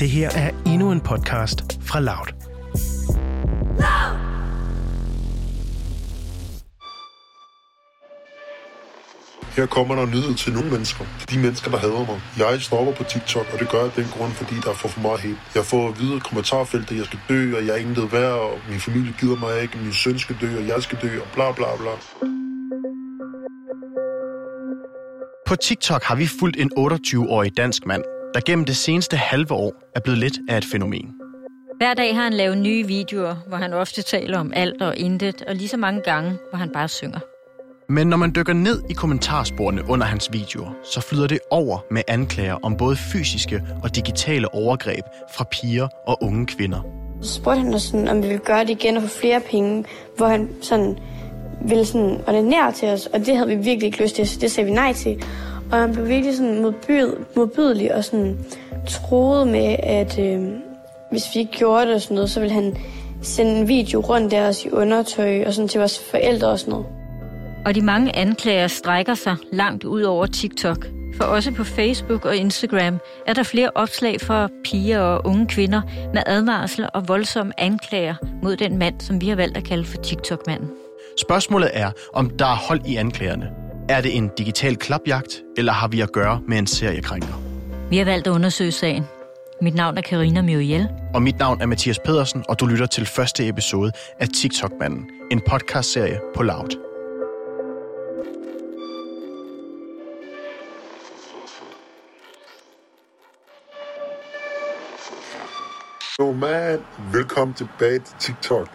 Det her er endnu en podcast fra Loud. Her kommer der nyhed til nogle mennesker. De mennesker, der hader mig. Jeg stopper på TikTok, og det gør jeg den grund, fordi der er for, for meget hate. Jeg får at vide i kommentarfeltet, at jeg skal dø, og jeg er intet værd, og min familie gider mig ikke, min søn skal dø, og jeg skal dø, og bla bla bla. På TikTok har vi fulgt en 28-årig dansk mand, der gennem det seneste halve år er blevet lidt af et fænomen. Hver dag har han lavet nye videoer, hvor han ofte taler om alt og intet, og lige så mange gange, hvor han bare synger. Men når man dykker ned i kommentarsporene under hans videoer, så flyder det over med anklager om både fysiske og digitale overgreb fra piger og unge kvinder. Så spurgte han os sådan, om vi ville gøre det igen og få flere penge, hvor han sådan ville sådan ordinere til os, og det havde vi virkelig ikke lyst til, så det sagde vi nej til. Og han blev virkelig sådan modbyd, modbydelig og sådan troede med, at øh, hvis vi ikke gjorde det og sådan noget, så ville han sende en video rundt der os i undertøj og sådan til vores forældre og sådan noget. Og de mange anklager strækker sig langt ud over TikTok. For også på Facebook og Instagram er der flere opslag fra piger og unge kvinder med advarsler og voldsomme anklager mod den mand, som vi har valgt at kalde for TikTok-manden. Spørgsmålet er, om der er hold i anklagerne. Er det en digital klapjagt, eller har vi at gøre med en seriekrænker? Vi har valgt at undersøge sagen. Mit navn er Karina Muriel. Og mit navn er Mathias Pedersen, og du lytter til første episode af TikTok-manden, en podcastserie på Loud. Yo man, velkommen tilbage til TikTok.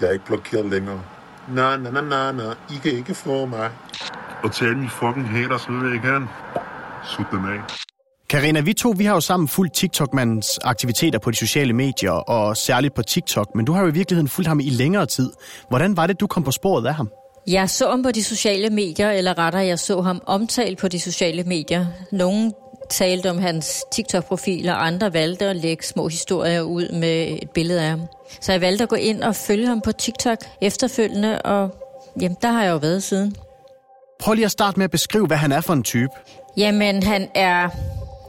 Jeg er ikke blokeret længere. Nej, nej, nej, nej, nej. I kan ikke få mig. Og til alle mine fucking haters, så vil jeg ikke have Sut dem af. Karina, vi to vi har jo sammen fulgt TikTok-mandens aktiviteter på de sociale medier, og særligt på TikTok, men du har jo i virkeligheden fulgt ham i længere tid. Hvordan var det, du kom på sporet af ham? Jeg så ham på de sociale medier, eller rettere, jeg så ham omtalt på de sociale medier. Nogle talte om hans TikTok-profil, og andre valgte at lægge små historier ud med et billede af ham. Så jeg valgte at gå ind og følge ham på TikTok efterfølgende, og jamen, der har jeg jo været siden. Prøv lige at starte med at beskrive, hvad han er for en type. Jamen, han er,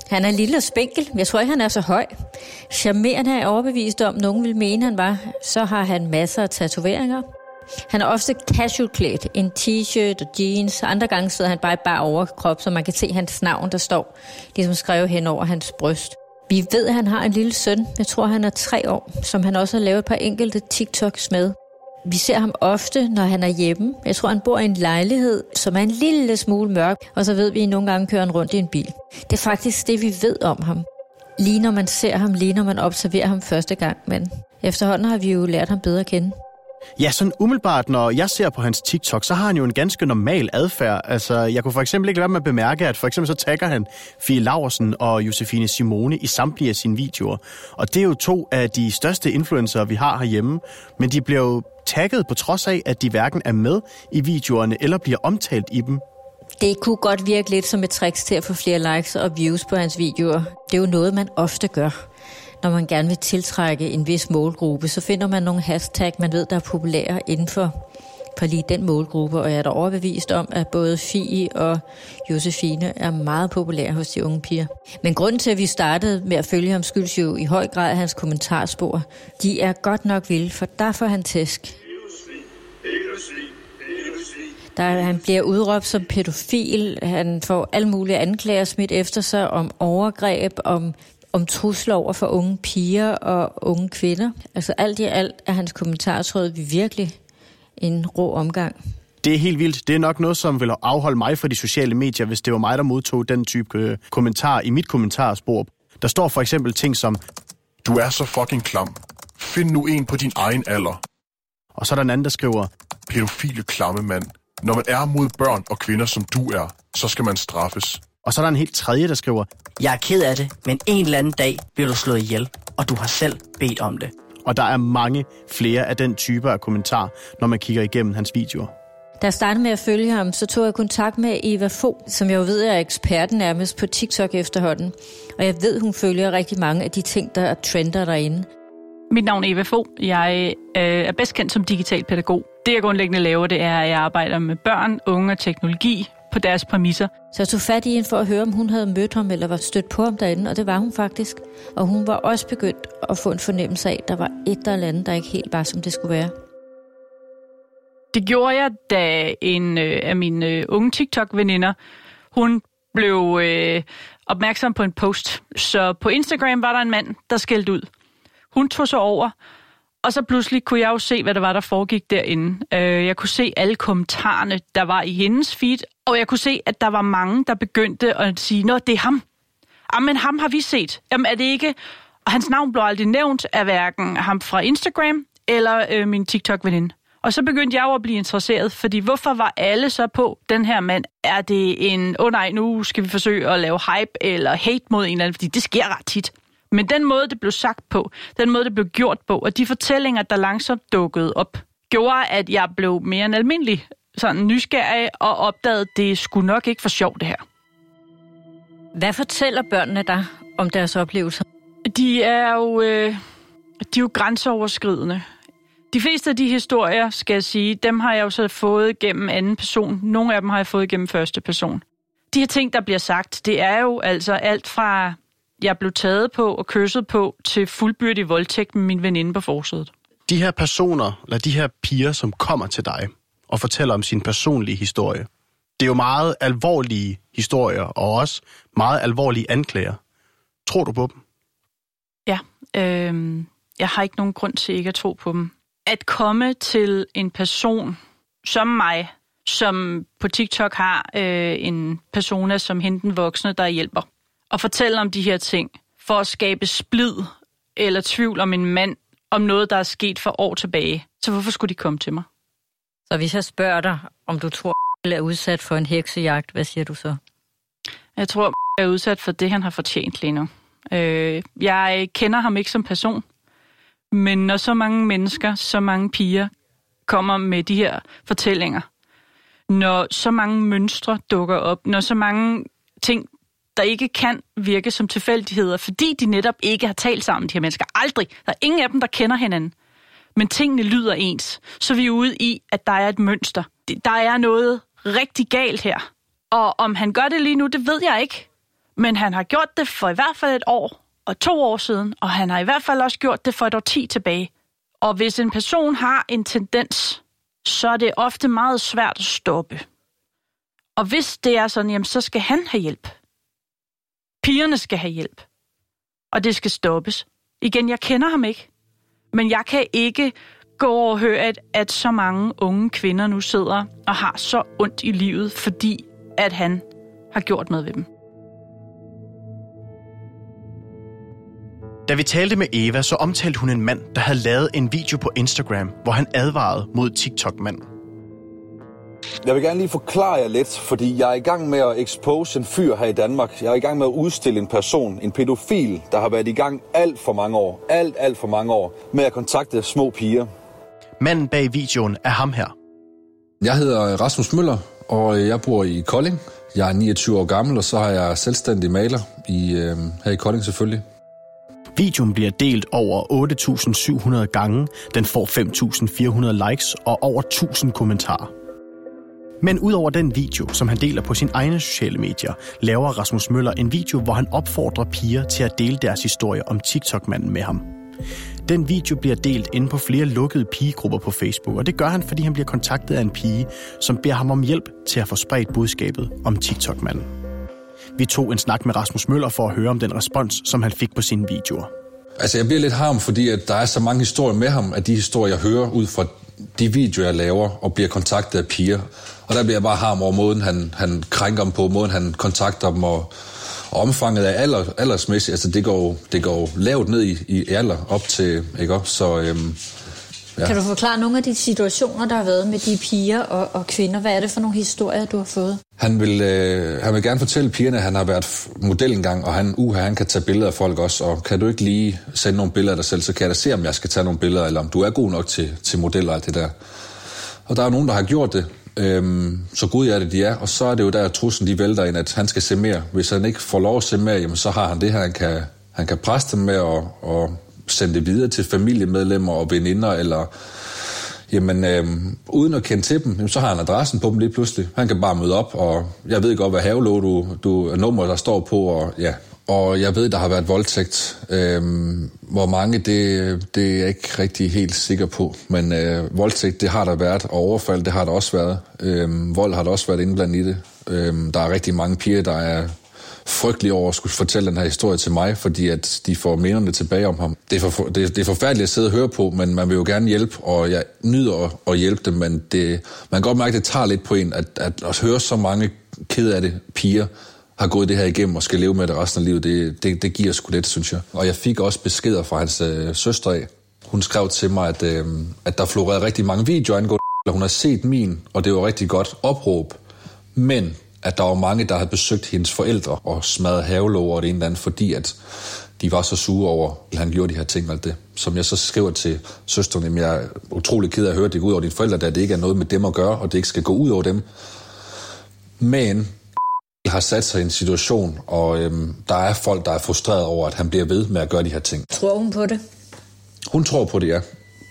han er lille og spinkel. Jeg tror ikke, han er så høj. Charmerende er jeg overbevist om, nogen vil mene, han var. Så har han masser af tatoveringer. Han er ofte casual klædt, en t-shirt og jeans. Andre gange sidder han bare i bare overkrop, så man kan se hans navn, der står ligesom skrevet hen over hans bryst. Vi ved, at han har en lille søn, jeg tror han er tre år, som han også har lavet et par enkelte TikToks med. Vi ser ham ofte, når han er hjemme. Jeg tror, han bor i en lejlighed, som er en lille smule mørk, og så ved vi, at nogle gange kører han rundt i en bil. Det er faktisk det, vi ved om ham. Lige når man ser ham, lige når man observerer ham første gang, men efterhånden har vi jo lært ham bedre at kende. Ja, sådan umiddelbart, når jeg ser på hans TikTok, så har han jo en ganske normal adfærd. Altså, jeg kunne for eksempel ikke lade med at bemærke, at for eksempel så tagger han Fie Laursen og Josefine Simone i samtlige af sine videoer. Og det er jo to af de største influencer, vi har herhjemme. Men de bliver jo tagget på trods af, at de hverken er med i videoerne eller bliver omtalt i dem. Det kunne godt virke lidt som et trick til at få flere likes og views på hans videoer. Det er jo noget, man ofte gør når man gerne vil tiltrække en vis målgruppe, så finder man nogle hashtag, man ved, der er populære inden for, for lige den målgruppe, og jeg er da overbevist om, at både Fie og Josefine er meget populære hos de unge piger. Men grunden til, at vi startede med at følge ham, skyldes jo i høj grad hans kommentarspor. De er godt nok vilde, for der får han tæsk. Der, han bliver udråbt som pædofil, han får alle mulige anklager smidt efter sig om overgreb, om om trusler over for unge piger og unge kvinder. Altså alt i alt er hans kommentartråd virkelig en rå omgang. Det er helt vildt. Det er nok noget, som vil afholde mig fra de sociale medier, hvis det var mig, der modtog den type øh, kommentar i mit kommentarspor. Der står for eksempel ting som, Du er så fucking klam. Find nu en på din egen alder. Og så er der en anden, der skriver, Pædofile klamme mand. Når man er mod børn og kvinder, som du er, så skal man straffes. Og så er der en helt tredje, der skriver, Jeg er ked af det, men en eller anden dag bliver du slået ihjel, og du har selv bedt om det. Og der er mange flere af den type af kommentar, når man kigger igennem hans videoer. Da jeg startede med at følge ham, så tog jeg kontakt med Eva Fo, som jeg jo ved er eksperten nærmest på TikTok efterhånden. Og jeg ved, hun følger rigtig mange af de ting, der er trender derinde. Mit navn er Eva Fo. Jeg øh, er bedst kendt som digital pædagog. Det, jeg grundlæggende laver, det er, at jeg arbejder med børn, unge og teknologi på deres præmisser. Så jeg tog fat i hende for at høre, om hun havde mødt ham eller var stødt på ham derinde, og det var hun faktisk. Og hun var også begyndt at få en fornemmelse af, at der var et eller andet, der ikke helt var, som det skulle være. Det gjorde jeg, da en øh, af mine øh, unge TikTok-veninder, hun blev øh, opmærksom på en post. Så på Instagram var der en mand, der skældte ud. Hun tog sig over, og så pludselig kunne jeg jo se, hvad der var, der foregik derinde. Øh, jeg kunne se alle kommentarerne, der var i hendes feed, og jeg kunne se, at der var mange, der begyndte at sige, Nå, det er ham. Ah, Jamen, ham har vi set. Jamen, er det ikke... Og hans navn blev aldrig nævnt af hverken ham fra Instagram eller øh, min TikTok-veninde. Og så begyndte jeg jo at blive interesseret, fordi hvorfor var alle så på den her mand? Er det en, åh oh nej, nu skal vi forsøge at lave hype eller hate mod en eller anden, fordi det sker ret tit. Men den måde, det blev sagt på, den måde, det blev gjort på, og de fortællinger, der langsomt dukkede op, gjorde, at jeg blev mere end almindelig sådan nysgerrig og opdagede, at det skulle nok ikke for sjovt, det her. Hvad fortæller børnene dig om deres oplevelser? De er jo, øh, de er jo grænseoverskridende. De fleste af de historier, skal jeg sige, dem har jeg jo så fået gennem anden person. Nogle af dem har jeg fået gennem første person. De her ting, der bliver sagt, det er jo altså alt fra, jeg blev taget på og kysset på, til fuldbyrdig voldtægt med min veninde på forsædet. De her personer, eller de her piger, som kommer til dig og fortæller om sin personlige historie, det er jo meget alvorlige historier, og også meget alvorlige anklager. Tror du på dem? Ja, øh, jeg har ikke nogen grund til ikke at tro på dem at komme til en person som mig, som på TikTok har øh, en persona som hende den voksne, der hjælper, og fortælle om de her ting, for at skabe splid eller tvivl om en mand, om noget, der er sket for år tilbage. Så hvorfor skulle de komme til mig? Så hvis jeg spørger dig, om du tror, er udsat for en heksejagt, hvad siger du så? Jeg tror, jeg er udsat for det, han har fortjent lige nu. Øh, jeg kender ham ikke som person. Men når så mange mennesker, så mange piger kommer med de her fortællinger, når så mange mønstre dukker op, når så mange ting, der ikke kan virke som tilfældigheder, fordi de netop ikke har talt sammen, de her mennesker. Aldrig. Der er ingen af dem, der kender hinanden. Men tingene lyder ens. Så vi er ude i, at der er et mønster. Der er noget rigtig galt her. Og om han gør det lige nu, det ved jeg ikke. Men han har gjort det for i hvert fald et år og to år siden, og han har i hvert fald også gjort det for et år ti tilbage. Og hvis en person har en tendens, så er det ofte meget svært at stoppe. Og hvis det er sådan, jamen, så skal han have hjælp. Pigerne skal have hjælp. Og det skal stoppes. Igen, jeg kender ham ikke. Men jeg kan ikke gå og høre, at, at så mange unge kvinder nu sidder og har så ondt i livet, fordi at han har gjort noget ved dem. Da vi talte med Eva, så omtalte hun en mand, der havde lavet en video på Instagram, hvor han advarede mod TikTok-manden. Jeg vil gerne lige forklare jer lidt, fordi jeg er i gang med at expose en fyr her i Danmark. Jeg er i gang med at udstille en person, en pædofil, der har været i gang alt for mange år, alt, alt for mange år, med at kontakte små piger. Manden bag videoen er ham her. Jeg hedder Rasmus Møller, og jeg bor i Kolding. Jeg er 29 år gammel, og så har jeg selvstændig maler i, øh, her i Kolding selvfølgelig. Videoen bliver delt over 8.700 gange, den får 5.400 likes og over 1.000 kommentarer. Men udover den video, som han deler på sine egne sociale medier, laver Rasmus Møller en video, hvor han opfordrer piger til at dele deres historie om TikTok-manden med ham. Den video bliver delt inde på flere lukkede pigegrupper på Facebook, og det gør han, fordi han bliver kontaktet af en pige, som beder ham om hjælp til at få spredt budskabet om TikTok-manden. Vi tog en snak med Rasmus Møller for at høre om den respons, som han fik på sine videoer. Altså, jeg bliver lidt harm, fordi at der er så mange historier med ham, at de historier, jeg hører ud fra de videoer, jeg laver, og bliver kontaktet af piger. Og der bliver jeg bare ham over måden, han, han krænker dem på, måden han kontakter dem, og, og omfanget af alder, aldersmæssigt, altså det går, det går lavt ned i, i alder op til, ikke også? Så øhm, Ja. Kan du forklare nogle af de situationer, der har været med de piger og, og kvinder? Hvad er det for nogle historier, du har fået? Han vil, øh, han vil gerne fortælle pigerne, at han har været model engang, og han, uh, han kan tage billeder af folk også. Og kan du ikke lige sende nogle billeder af dig selv, så kan jeg da se, om jeg skal tage nogle billeder, eller om du er god nok til, til modeller og alt det der. Og der er nogen, der har gjort det, øhm, så gud er det, de er. Og så er det jo der, at trussen de vælter ind, at han skal se mere. Hvis han ikke får lov at se mere, jamen, så har han det her, han kan, han kan presse dem med at, og sende det videre til familiemedlemmer og veninder, eller jamen øh, uden at kende til dem, jamen, så har han adressen på dem lige pludselig. Han kan bare møde op, og jeg ved godt, hvad havelåg du, du nummer, der står på, og ja, og jeg ved, der har været voldtægt. Øhm, hvor mange, det, det er jeg ikke rigtig helt sikker på. Men øh, voldtægt, det har der været, og overfald, det har der også været. Øhm, vold har der også været indblandet i det. Øhm, der er rigtig mange piger, der er frygtelig over at skulle fortælle den her historie til mig, fordi at de får minderne tilbage om ham. Det er, for, det, det er forfærdeligt at sidde og høre på, men man vil jo gerne hjælpe, og jeg nyder at, at hjælpe dem, men det, man kan godt mærke, at det tager lidt på en, at, at, at høre så mange ked af det piger, har gået det her igennem og skal leve med det resten af livet, det, det, det giver sgu lidt, synes jeg. Og jeg fik også beskeder fra hans øh, søster af. Hun skrev til mig, at, øh, at der florerede rigtig mange videoer angående, og hun har set min, og det var rigtig godt opråb. Men at der var mange, der havde besøgt hendes forældre og smadret havelåger og det ene eller andet, fordi at de var så sure over, at han gjorde de her ting og det. Som jeg så skriver til søsteren, at jeg er utrolig ked af at høre, at det går ud over dine forældre, da det ikke er noget med dem at gøre, og det ikke skal gå ud over dem. Men har sat sig i en situation, og øhm, der er folk, der er frustreret over, at han bliver ved med at gøre de her ting. Tror hun på det? Hun tror på det, ja.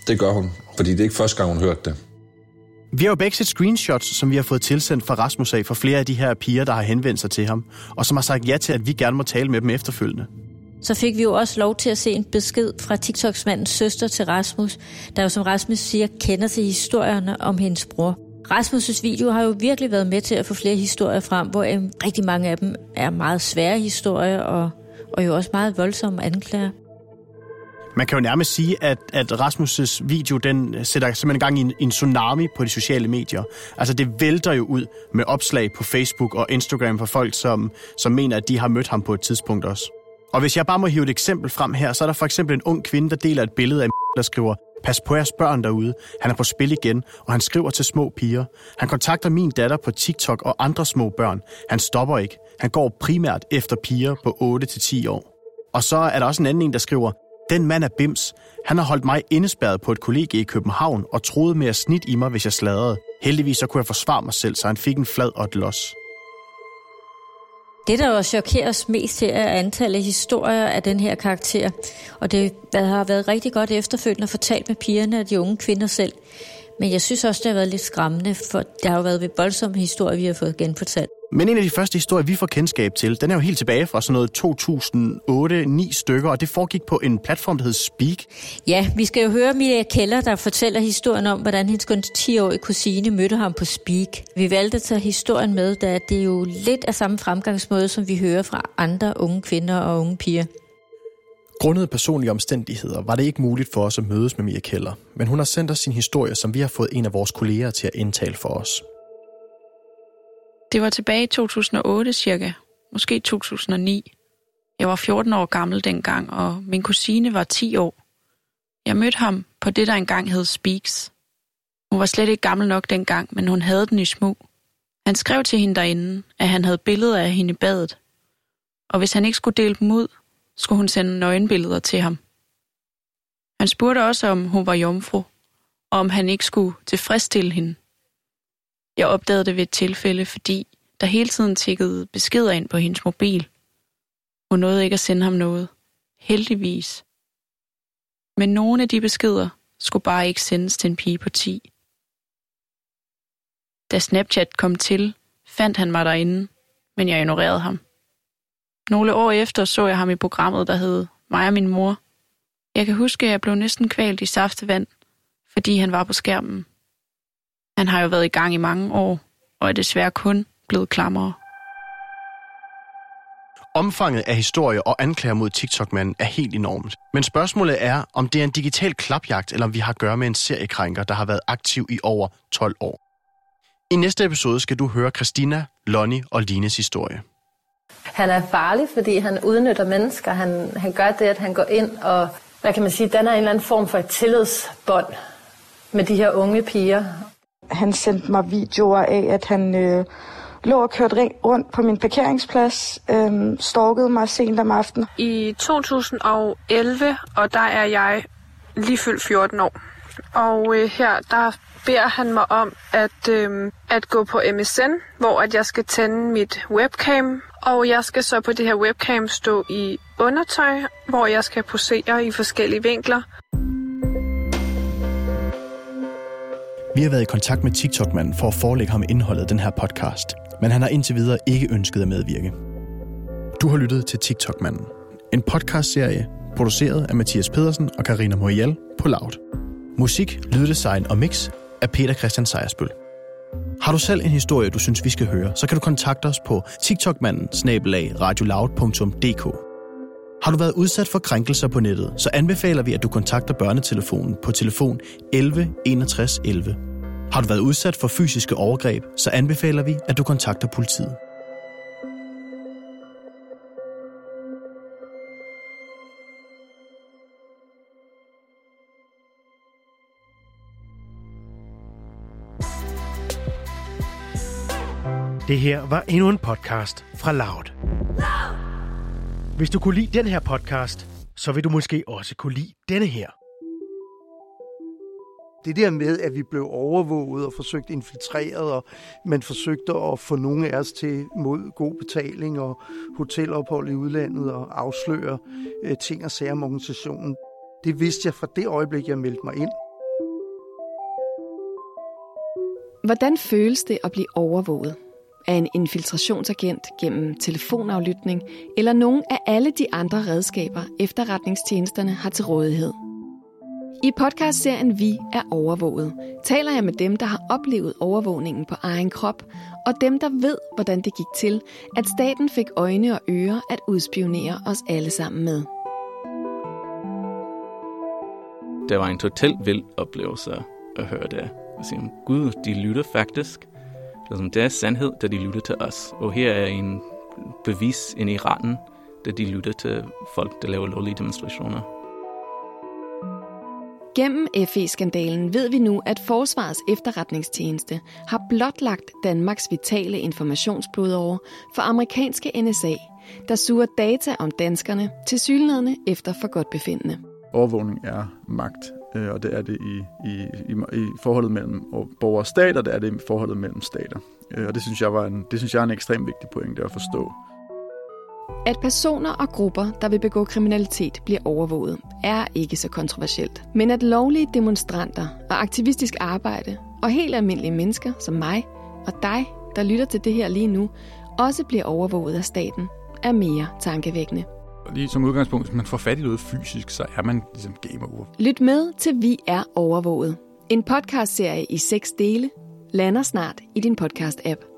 Det gør hun, fordi det er ikke første gang, hun hørte det. Vi har jo begge set screenshots, som vi har fået tilsendt fra Rasmus af, for flere af de her piger, der har henvendt sig til ham, og som har sagt ja til, at vi gerne må tale med dem efterfølgende. Så fik vi jo også lov til at se en besked fra TikToks-mandens søster til Rasmus, der jo som Rasmus siger, kender til historierne om hendes bror. Rasmus' video har jo virkelig været med til at få flere historier frem, hvor øhm, rigtig mange af dem er meget svære historier og, og jo også meget voldsomme anklager. Man kan jo nærmest sige, at, at Rasmus' video, den sætter simpelthen gang i en, en tsunami på de sociale medier. Altså det vælter jo ud med opslag på Facebook og Instagram for folk, som, som mener, at de har mødt ham på et tidspunkt også. Og hvis jeg bare må hive et eksempel frem her, så er der for eksempel en ung kvinde, der deler et billede af der skriver, Pas på jeres børn derude. Han er på spil igen, og han skriver til små piger. Han kontakter min datter på TikTok og andre små børn. Han stopper ikke. Han går primært efter piger på 8-10 år. Og så er der også en anden en, der skriver, den mand er bims. Han har holdt mig indespærret på et kollegie i København og troede med at snit i mig, hvis jeg sladrede. Heldigvis så kunne jeg forsvare mig selv, så han fik en flad og et los. Det, der også chokerer os mest her, er antallet af historier af den her karakter. Og det har været rigtig godt efterfølgende at fortalt med pigerne og de unge kvinder selv. Men jeg synes også, det har været lidt skræmmende, for det har jo været ved voldsomme historier, vi har fået genfortalt. Men en af de første historier, vi får kendskab til, den er jo helt tilbage fra sådan noget 2008-9 stykker, og det foregik på en platform, der hedder Speak. Ja, vi skal jo høre Mia Keller, der fortæller historien om, hvordan hendes kun 10-årige kusine mødte ham på Speak. Vi valgte at tage historien med, da det er jo lidt af samme fremgangsmåde, som vi hører fra andre unge kvinder og unge piger. Grundet personlige omstændigheder var det ikke muligt for os at mødes med Mia Keller, men hun har sendt os sin historie, som vi har fået en af vores kolleger til at indtale for os. Det var tilbage i 2008 cirka, måske 2009. Jeg var 14 år gammel dengang, og min kusine var 10 år. Jeg mødte ham på det, der engang hed Speaks. Hun var slet ikke gammel nok dengang, men hun havde den i smug. Han skrev til hende derinde, at han havde billeder af hende i badet. Og hvis han ikke skulle dele dem ud, skulle hun sende nøgenbilleder til ham. Han spurgte også, om hun var jomfru, og om han ikke skulle tilfredsstille hende. Jeg opdagede det ved et tilfælde, fordi der hele tiden tikkede beskeder ind på hendes mobil. Hun nåede ikke at sende ham noget. Heldigvis. Men nogle af de beskeder skulle bare ikke sendes til en pige på 10. Da Snapchat kom til, fandt han mig derinde, men jeg ignorerede ham. Nogle år efter så jeg ham i programmet, der hed Mig og min mor. Jeg kan huske, at jeg blev næsten kvalt i saftevand, fordi han var på skærmen. Han har jo været i gang i mange år, og er desværre kun blevet klammere. Omfanget af historier og anklager mod TikTok-manden er helt enormt. Men spørgsmålet er, om det er en digital klapjagt, eller om vi har at gøre med en seriekrænker, der har været aktiv i over 12 år. I næste episode skal du høre Christina, Lonnie og Lines historie. Han er farlig, fordi han udnytter mennesker. Han, han gør det, at han går ind og, hvad kan man sige, danner en eller anden form for et tillidsbånd med de her unge piger. Han sendte mig videoer af, at han øh, lå og kørte rundt på min parkeringsplads, øh, stalkede mig sent om aftenen. I 2011, og der er jeg lige fyldt 14 år. Og øh, her, der beder han mig om at, øh, at gå på MSN, hvor at jeg skal tænde mit webcam, og jeg skal så på det her webcam stå i undertøj, hvor jeg skal posere i forskellige vinkler. Vi har været i kontakt med TikTok-manden for at forelægge ham indholdet af den her podcast, men han har indtil videre ikke ønsket at medvirke. Du har lyttet til TikTok-manden, en podcastserie produceret af Mathias Pedersen og Karina Morial på Loud. Musik, lyddesign og mix af Peter Christian Sejersbøl. Har du selv en historie, du synes, vi skal høre, så kan du kontakte os på tiktokmanden radioloud.dk. Har du været udsat for krænkelser på nettet, så anbefaler vi, at du kontakter børnetelefonen på telefon 11 61 11. Har du været udsat for fysiske overgreb, så anbefaler vi, at du kontakter politiet. Det her var endnu en podcast fra Loud. Hvis du kunne lide den her podcast, så vil du måske også kunne lide denne her. Det der med, at vi blev overvåget og forsøgt infiltreret, og man forsøgte at få nogle af os til mod god betaling og hotelophold i udlandet og afsløre øh, ting og sager om organisationen. Det vidste jeg fra det øjeblik, jeg meldte mig ind. Hvordan føles det at blive overvåget? Af en infiltrationsagent gennem telefonaflytning eller nogen af alle de andre redskaber, efterretningstjenesterne har til rådighed. I podcastserien Vi er overvåget taler jeg med dem, der har oplevet overvågningen på egen krop, og dem, der ved, hvordan det gik til, at staten fik øjne og ører at udspionere os alle sammen med. Det var en totalt vild oplevelse at høre det. Jeg siger, gud, de lytter faktisk. Det er sandhed, da de lytter til os. Og her er en bevis ind i retten, da de lytter til folk, der laver lovlige demonstrationer. Gennem FE-skandalen ved vi nu, at Forsvarets efterretningstjeneste har blotlagt Danmarks vitale informationsblodåre for amerikanske NSA, der suger data om danskerne til sylnadende efter for godt befindende. Overvågning er magt, øh, og det er det i, i, i, i forholdet mellem borgere og stater, det er det i forholdet mellem stater. Øh, og det synes jeg var en, det synes jeg er en ekstremt vigtig pointe at forstå. At personer og grupper, der vil begå kriminalitet, bliver overvåget, er ikke så kontroversielt. Men at lovlige demonstranter og aktivistisk arbejde og helt almindelige mennesker som mig og dig, der lytter til det her lige nu, også bliver overvåget af staten, er mere tankevækkende. Lige som udgangspunkt, hvis man får fat i noget fysisk, så er man ligesom game over. Lyt med til Vi er overvåget. En podcastserie i seks dele lander snart i din podcast-app.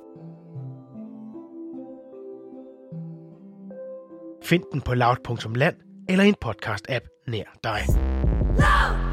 Find den på loud.land eller en podcast-app nær dig. Loud!